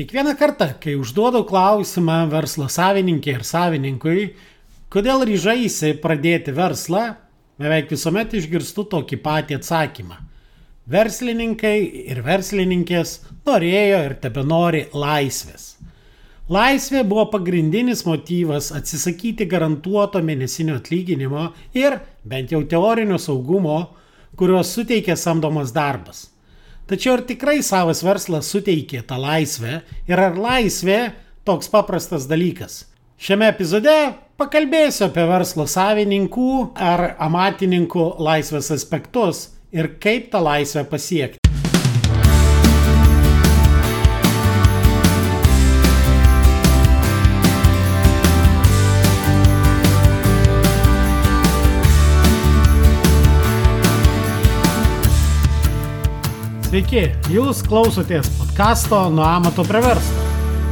Kiekvieną kartą, kai užduodu klausimą verslo savininkai ir savininkui, kodėl ryžaisi pradėti verslą, beveik visuomet išgirstu tokį patį atsakymą. Verslininkai ir verslininkės norėjo ir tebe nori laisvės. Laisvė buvo pagrindinis motyvas atsisakyti garantuoto mėnesinio atlyginimo ir bent jau teorinio saugumo, kurios suteikia samdomas darbas. Tačiau ar tikrai savas verslas suteikė tą laisvę ir ar laisvė toks paprastas dalykas? Šiame epizode pakalbėsiu apie verslo savininkų ar amatininkų laisvės aspektus ir kaip tą laisvę pasiekti. Sveiki, jūs klausotės podkasto Nuo amato prie verslo,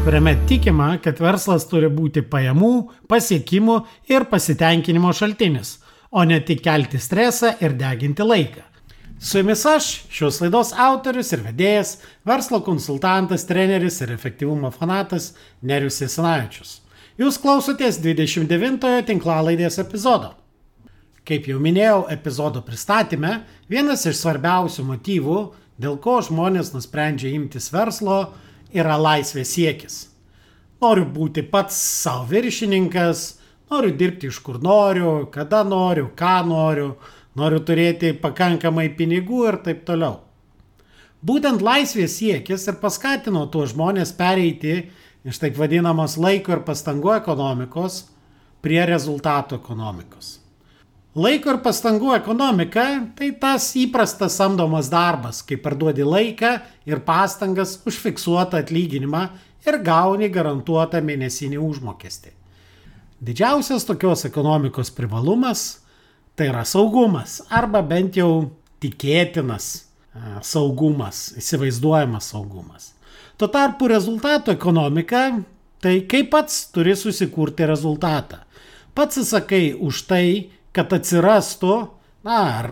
kuriame tikima, kad verslas turi būti pajamų, pasiekimų ir pasitenkinimo šaltinis, o ne tik kelti stresą ir deginti laiką. Su jumis aš, šios laidos autorius ir vedėjas, verslo konsultantas, treneris ir efektyvumo fanatas Nerius Jasinavičius. Jūs klausotės 29-ojo tinklalaidės epizodo. Kaip jau minėjau epizodo pristatymę, vienas iš svarbiausių motyvų dėl ko žmonės nusprendžia imtis verslo, yra laisvės siekis. Noriu būti pats savo viršininkas, noriu dirbti iš kur noriu, kada noriu, ką noriu, noriu turėti pakankamai pinigų ir taip toliau. Būtent laisvės siekis ir paskatino tuos žmonės pereiti iš taip vadinamos laiko ir pastangų ekonomikos prie rezultatų ekonomikos. Laiko ir pastangų ekonomika - tai tas įprastas samdomas darbas, kai parduodi laiką ir pastangas už fiksuotą atlyginimą ir gauni garantuotą mėnesinį užmokestį. Didžiausias tokios ekonomikos privalumas - tai yra saugumas arba bent jau tikėtinas saugumas, įsivaizduojamas saugumas. Tuo tarpu rezultato ekonomika - tai kaip pats turi susikurti rezultatą. Pats įsakai už tai, kad atsirastų, na, ar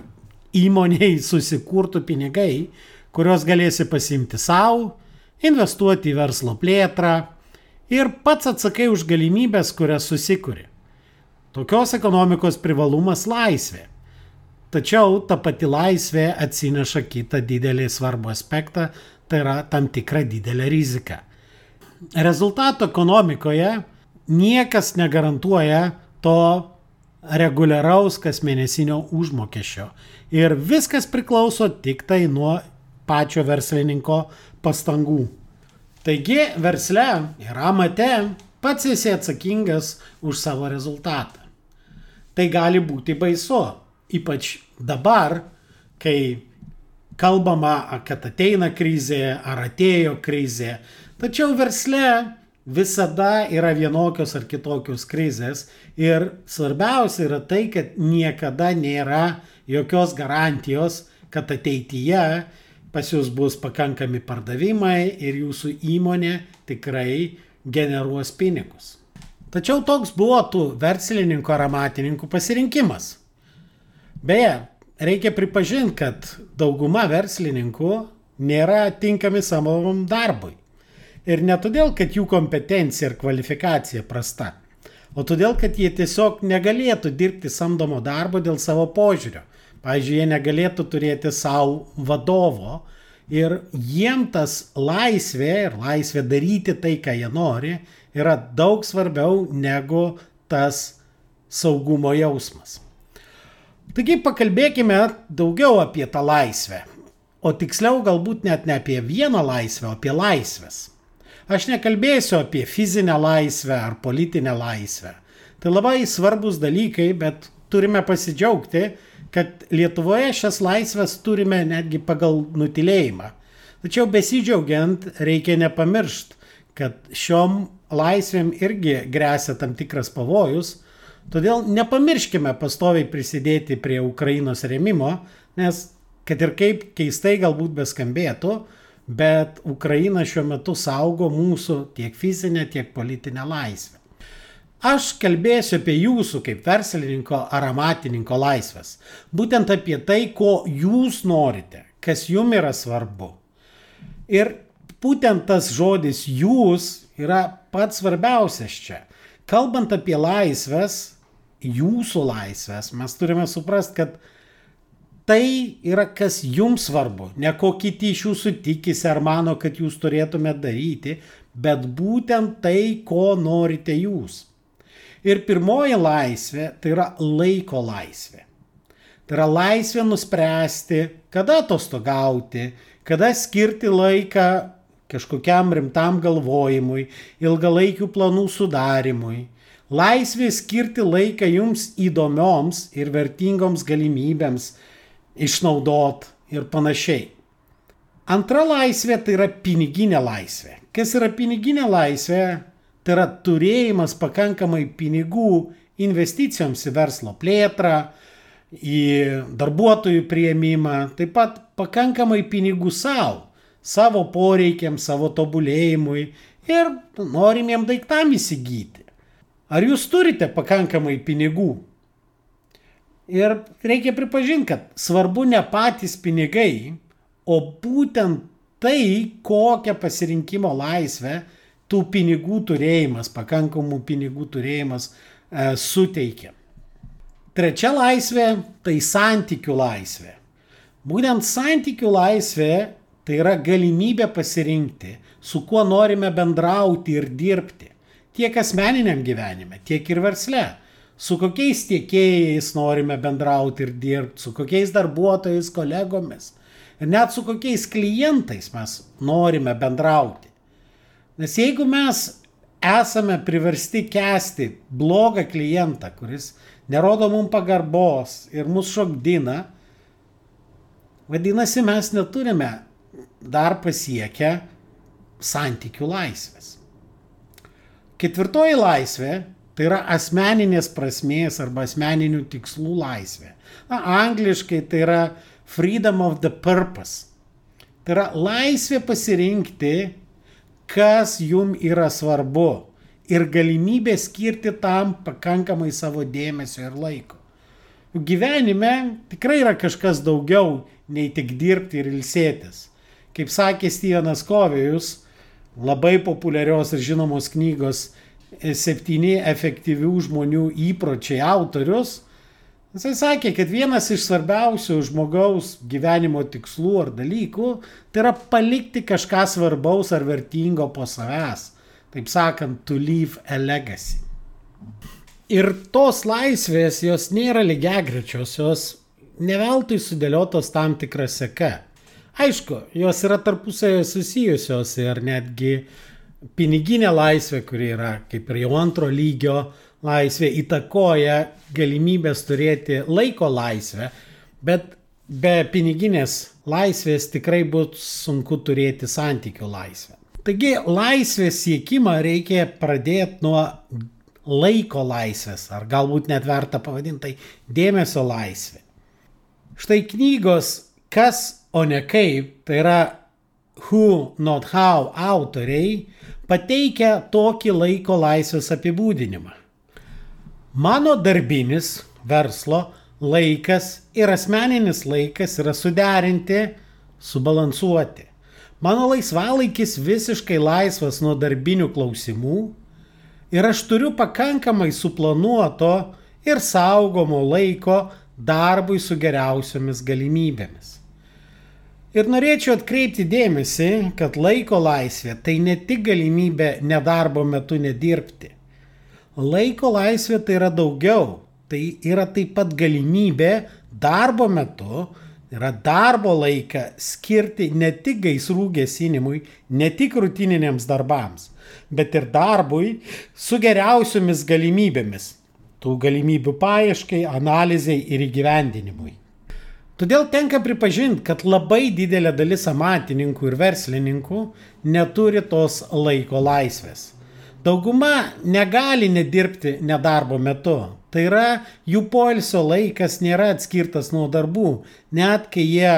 įmoniai susikurtų pinigai, kuriuos galėsi pasimti savo, investuoti į verslo plėtrą ir pats atsakai už galimybės, kurias susikuri. Tokios ekonomikos privalumas laisvė. Tačiau ta pati laisvė atsineša kitą didelį svarbų aspektą, tai yra tam tikra didelė rizika. Rezultato ekonomikoje niekas negarantuoja to reguliaraus kasmėnesinio užmokesčio. Ir viskas priklauso tik tai nuo pačio verslininko pastangų. Taigi versle ir amate pats esi atsakingas už savo rezultatą. Tai gali būti baisu, ypač dabar, kai kalbama, kad ateina krizė ar atėjo krizė. Tačiau versle visada yra vienokios ar kitokios krizės ir svarbiausia yra tai, kad niekada nėra jokios garantijos, kad ateityje pas jūs bus pakankami pardavimai ir jūsų įmonė tikrai generuos pinigus. Tačiau toks buvo tų verslininkų ar amatininkų pasirinkimas. Beje, reikia pripažinti, kad dauguma verslininkų nėra tinkami savo darbui. Ir ne todėl, kad jų kompetencija ir kvalifikacija prasta, o todėl, kad jie tiesiog negalėtų dirbti samdomo darbo dėl savo požiūrio. Pavyzdžiui, jie negalėtų turėti savo vadovo ir jiem tas laisvė ir laisvė daryti tai, ką jie nori, yra daug svarbiau negu tas saugumo jausmas. Taigi pakalbėkime daugiau apie tą laisvę, o tiksliau galbūt net ne apie vieną laisvę, o apie laisvės. Aš nekalbėsiu apie fizinę laisvę ar politinę laisvę. Tai labai svarbus dalykai, bet turime pasidžiaugti, kad Lietuvoje šias laisvės turime netgi pagal nutilėjimą. Tačiau besidžiaugiant reikia nepamiršti, kad šiom laisvėm irgi grėsia tam tikras pavojus, todėl nepamirškime pastoviai prisidėti prie Ukrainos remimo, nes kad ir kaip keistai galbūt beskambėtų, bet Ukraina šiuo metu saugo mūsų tiek fizinę, tiek politinę laisvę. Aš kalbėsiu apie jūsų kaip verslininko ar amatininko laisvės. Būtent apie tai, ko jūs norite, kas jums yra svarbu. Ir būtent tas žodis jūs yra pats svarbiausias čia. Kalbant apie laisvės, jūsų laisvės, mes turime suprasti, kad tai yra kas jums svarbu, ne ko kiti iš jūsų tikisi ar mano, kad jūs turėtumėte daryti, bet būtent tai, ko norite jūs. Ir pirmoji laisvė tai yra laiko laisvė. Tai yra laisvė nuspręsti, kada atostogauti, kada skirti laiką kažkokiam rimtam galvojimui, ilgalaikių planų sudarimui. Laisvė skirti laiką jums įdomioms ir vertingoms galimybėms išnaudot ir panašiai. Antra laisvė tai yra piniginė laisvė. Kas yra piniginė laisvė? Tai yra turėjimas pakankamai pinigų investicijoms į verslo plėtrą, į darbuotojų prieimimą, taip pat pakankamai pinigų savo, savo poreikiams, savo tobulėjimui ir norimiem daiktam įsigyti. Ar jūs turite pakankamai pinigų? Ir reikia pripažinti, kad svarbu ne patys pinigai, o būtent tai, kokią pasirinkimo laisvę tų pinigų turėjimas, pakankamų pinigų turėjimas e, suteikia. Trečia laisvė - tai santykių laisvė. Būtent santykių laisvė tai yra galimybė pasirinkti, su kuo norime bendrauti ir dirbti. Tiek asmeniniam gyvenime, tiek ir versle. Su kokiais tiekėjais norime bendrauti ir dirbti, su kokiais darbuotojais, kolegomis ir net su kokiais klientais mes norime bendrauti. Nes jeigu mes esame priversti kesti blogą klientą, kuris nerodo mums pagarbos ir mus šokdina, vadinasi, mes neturime dar pasiekę santykių laisvės. Ketvirtoji laisvė tai yra asmeninės prasmės arba asmeninių tikslų laisvė. Na, angliškai tai yra freedom of the purpose. Tai yra laisvė pasirinkti, kas jum yra svarbu ir galimybė skirti tam pakankamai savo dėmesio ir laiko. Gyvenime tikrai yra kažkas daugiau nei tik dirbti ir ilsėtis. Kaip sakė Stevenas Kovėjus, labai populiarios ir žinomos knygos septyni efektyvių žmonių įpročiai autorius, Jisai sakė, kad vienas iš svarbiausių žmogaus gyvenimo tikslų ar dalykų tai yra palikti kažką svarbaus ar vertingo po savęs. Taip sakant, to leave a legacy. Ir tos laisvės, jos nėra lygiagrečios, jos neveltui sudėliotos tam tikrą seką. Aišku, jos yra tarpusavėje susijusios ir netgi piniginė laisvė, kuri yra kaip ir jau antro lygio laisvė įtakoja galimybės turėti laiko laisvę, bet be piniginės laisvės tikrai bus sunku turėti santykių laisvę. Taigi laisvės siekimą reikia pradėti nuo laiko laisvės, ar galbūt net verta pavadinti tai dėmesio laisvė. Štai knygos Kas, o ne kaip, tai yra Who, Not How autoriai pateikia tokį laiko laisvės apibūdinimą. Mano darbinis verslo laikas ir asmeninis laikas yra suderinti, subalansuoti. Mano laisvalaikis visiškai laisvas nuo darbinių klausimų ir aš turiu pakankamai suplanuoto ir saugomo laiko darbui su geriausiomis galimybėmis. Ir norėčiau atkreipti dėmesį, kad laiko laisvė tai ne tik galimybė nedarbo metu nedirbti. Laiko laisvė tai yra daugiau. Tai yra taip pat galimybė darbo metu, yra darbo laiką skirti ne tik gaisrų gesinimui, ne tik rutininiams darbams, bet ir darbui su geriausiomis galimybėmis. Tų galimybių paieškai, analizai ir įgyvendinimui. Todėl tenka pripažinti, kad labai didelė dalis amatininkų ir verslininkų neturi tos laiko laisvės. Dauguma negali nedirbti nedarbo metu. Tai yra, jų poilsio laikas nėra atskirtas nuo darbų. Net kai jie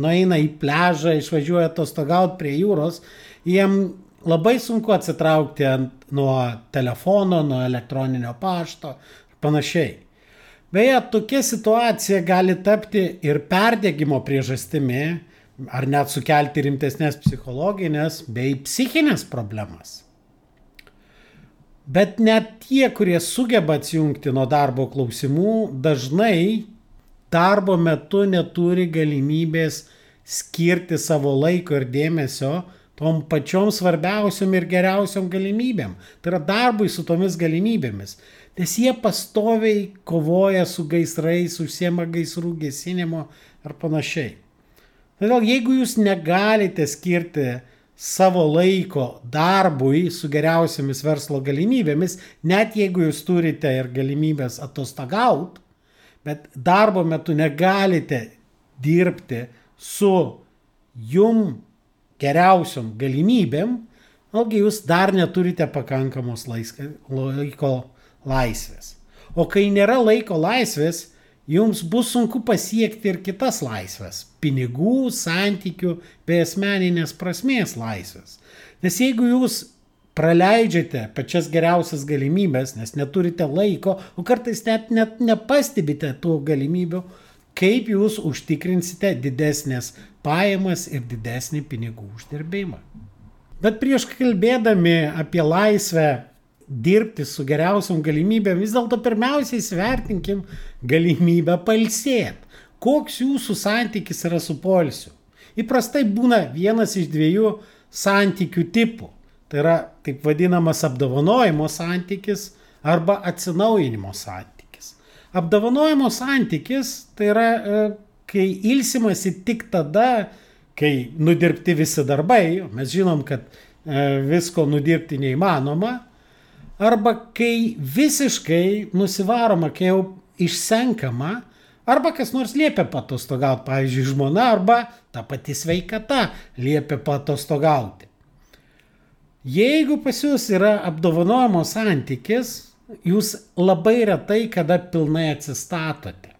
nueina į pležą, išvažiuoja atostogauti prie jūros, jiem labai sunku atsitraukti nuo telefono, nuo elektroninio pašto ir panašiai. Beje, tokia situacija gali tapti ir perdėgymo priežastimi, ar net sukelti rimtesnės psichologinės bei psichinės problemas. Bet net tie, kurie sugeba atsijungti nuo darbo klausimų, dažnai darbo metu neturi galimybės skirti savo laiko ir dėmesio tom pačiom svarbiausiom ir geriausiom galimybėm. Tai yra darbui su tomis galimybėmis. Nes jie pastoviai kovoja su gaisrais, užsiema gaisrų gesinimo ar panašiai. Todėl jeigu jūs negalite skirti savo laiko darbui su geriausiamis verslo galimybėmis, net jeigu jūs turite ir galimybės atostogauti, bet darbo metu negalite dirbti su jum geriausiom galimybėm, ogi jūs dar neturite pakankamos laiko laisvės. O kai nėra laiko laisvės, jums bus sunku pasiekti ir kitas laisvės - pinigų, santykių bei asmeninės prasmės laisvės. Nes jeigu jūs praleidžiate pačias geriausias galimybės, nes neturite laiko, o kartais net, net nepastebite tų galimybių, kaip jūs užtikrinsite didesnės pajamas ir didesnį pinigų uždirbimą. Bet prieš kalbėdami apie laisvę dirbti su geriausiam galimybėm, vis dėlto pirmiausiai įsivertinkim galimybę palsėti. Koks jūsų santykis yra su polsiu? Įprastai būna vienas iš dviejų santykių tipų. Tai yra taip vadinamas apdovanojimo santykis arba atsinaujinimo santykis. Apdovanojimo santykis tai yra, e, kai ilsimasi tik tada, kai nudirbti visi darbai, mes žinom, kad e, visko nudirbti neįmanoma, arba kai visiškai nusivaroma, kai jau išsenkama, arba kas nors liepia patostogauti, pavyzdžiui, žmona, arba ta pati sveikata liepia patostogauti. Jeigu pas jūs yra apdovanojimo santykis, jūs labai retai kada pilnai atsistatote.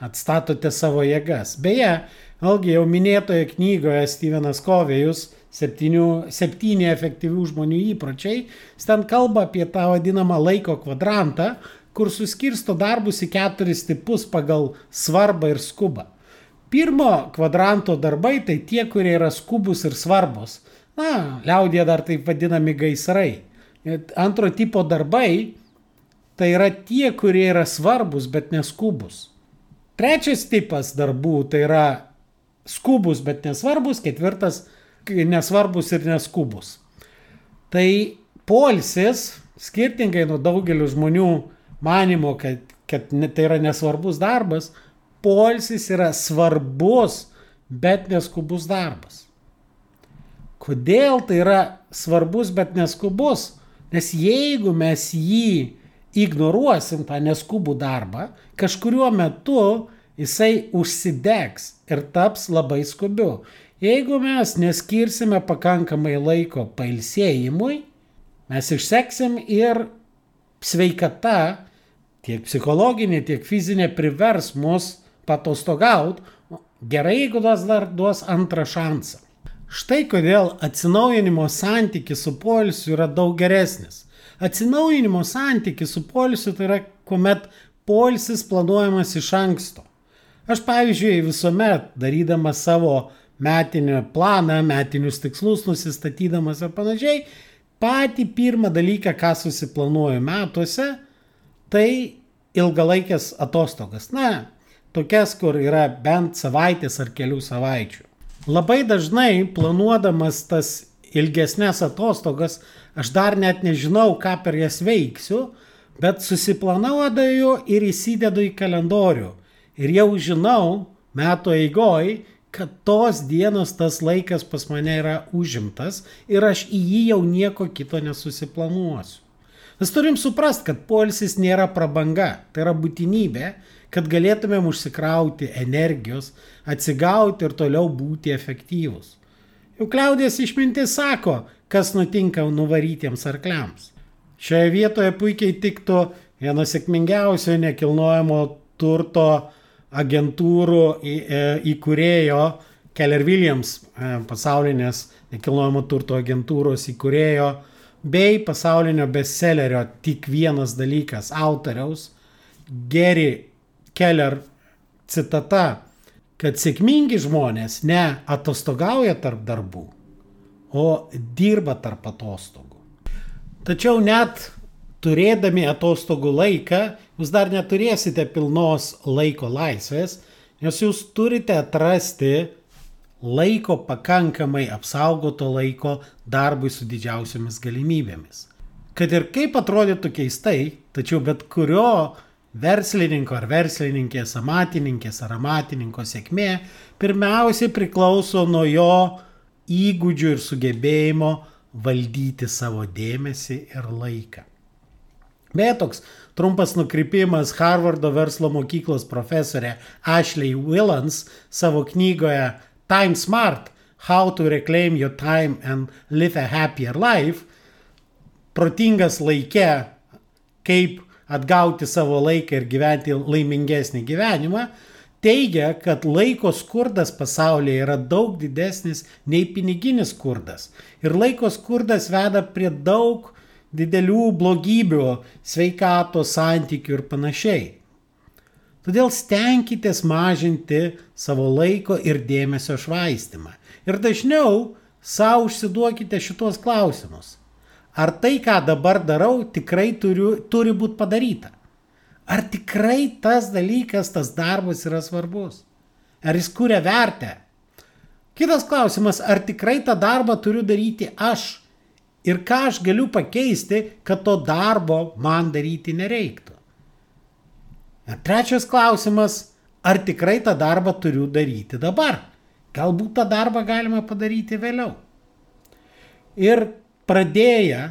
Atstatote savo jėgas. Beje, vėlgi jau minėtoje knygoje Stevenas Kovėjus septynių, septyni efektyvių žmonių įpročiai, jis ten kalba apie tą vadinamą laiko kvadrantą, kur suskirsto darbus į keturis tipus pagal svarbą ir skubą. Pirmo kvadranto darbai tai tie, kurie yra skubus ir svarbus. Na, liaudė dar taip vadinami gaisrai. Antro tipo darbai tai yra tie, kurie yra svarbus, bet neskubus. Trečias tipas darbų tai yra skubus, bet nesvarbus. Ketvirtas nesvarbus ir neskubus. Tai polsis, skirtingai nuo daugelio žmonių manimo, kad, kad tai yra nesvarbus darbas, polsis yra svarbus, bet neskubus darbas. Kodėl tai yra svarbus, bet neskubus? Nes jeigu mes jį ignoruosim, tą neskubų darbą, kažkuriuo metu jisai užsidegs ir taps labai skubiu. Jeigu mes neskirsime pakankamai laiko pailsėjimui, mes išseksim ir sveikata, tiek psichologinė, tiek fizinė privers mus patostogaut, gerai, jeigu tas dar duos antrą šansą. Štai kodėl atsinaujinimo santykis su polisiu yra daug geresnis. Atsinaujinimo santykis su polisiu tai yra, kuomet polisis planuojamas iš anksto. Aš pavyzdžiui visuomet darydamas savo metinį planą, metinius tikslus nusistatydamas ir panašiai, patį pirmą dalyką, ką susiplanuoju metuose, tai ilgalaikės atostogas. Na, tokias, kur yra bent savaitės ar kelių savaičių. Labai dažnai planuodamas tas ilgesnės atostogas, aš dar net nežinau, ką per jas veiksiu, bet susiplanuoju ir įsidedu į kalendorių. Ir jau žinau metų eigoj, kad tos dienos tas laikas pas mane yra užimtas ir aš į jį jau nieko kito nesusiplanuosiu. Mes turim suprasti, kad polisis nėra prabanga, tai yra būtinybė, kad galėtumėm užsikrauti energijos, atsigauti ir toliau būti efektyvus. Jau kliaudės išmintis sako, kas nutinka nuvarytiems arkliams. Šioje vietoje puikiai tiktų vieno sėkmingiausio nekilnojamo turto agentūrų e, įkūrėjo Keller Williams, e, pasaulinės nekilnojamo turto agentūros įkūrėjo, bei pasaulinio bestsellerio tik vienas dalykas autoriaus Gary Keller citata. kad sėkmingi žmonės ne atostogauja tarp darbų, o dirba tarp atostogų. Tačiau net turėdami atostogų laiką, jūs dar neturėsite pilnos laiko laisvės, nes jūs turite atrasti laiko pakankamai apsaugoto laiko darbui su didžiausiamis galimybėmis. Kad ir kaip atrodytų keistai, tačiau bet kurio verslininko ar verslininkės, amatininkės ar amatininko sėkmė pirmiausiai priklauso nuo jo įgūdžių ir sugebėjimo valdyti savo dėmesį ir laiką. Beje, toks trumpas nukrypimas Harvardo verslo mokyklos profesorė Ashley Willans savo knygoje Time Smart – How to Reclaim Your Time and Live a Happier Life – protingas laike, kaip atgauti savo laiką ir gyventi laimingesnį gyvenimą, teigia, kad laiko skurdas pasaulyje yra daug didesnis nei piniginis skurdas. Ir laiko skurdas veda prie daug didelių blogybių, sveikato, santykių ir panašiai. Todėl stenkitės mažinti savo laiko ir dėmesio švaistimą. Ir dažniau savo užsiduokite šitos klausimus. Ar tai, ką dabar darau, tikrai turiu, turi būti padaryta? Ar tikrai tas dalykas, tas darbas yra svarbus? Ar jis kuria vertę? Kitas klausimas, ar tikrai tą darbą turiu daryti aš? Ir ką aš galiu pakeisti, kad to darbo man daryti nereiktų? Trečias klausimas, ar tikrai tą darbą turiu daryti dabar? Galbūt tą darbą galima padaryti vėliau. Ir pradėję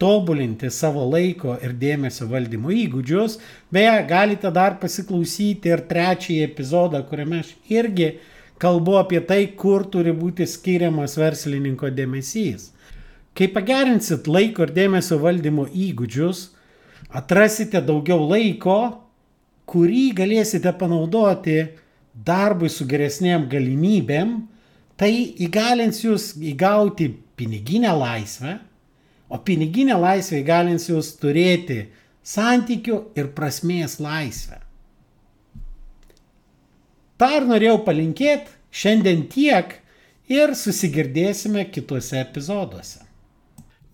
tobulinti savo laiko ir dėmesio valdymo įgūdžius, beje, galite dar pasiklausyti ir trečiąjį epizodą, kuriame aš irgi kalbu apie tai, kur turi būti skiriamas verslininko dėmesys. Kai pagerinsit laiko ir dėmesio valdymo įgūdžius, atrasite daugiau laiko kurį galėsite panaudoti darbui su geresnėm galimybėm, tai įgalins jūs įgauti piniginę laisvę, o piniginė laisvė įgalins jūs turėti santykių ir prasmės laisvę. Ta ir norėjau palinkėti, šiandien tiek ir susigirdėsime kituose epizoduose.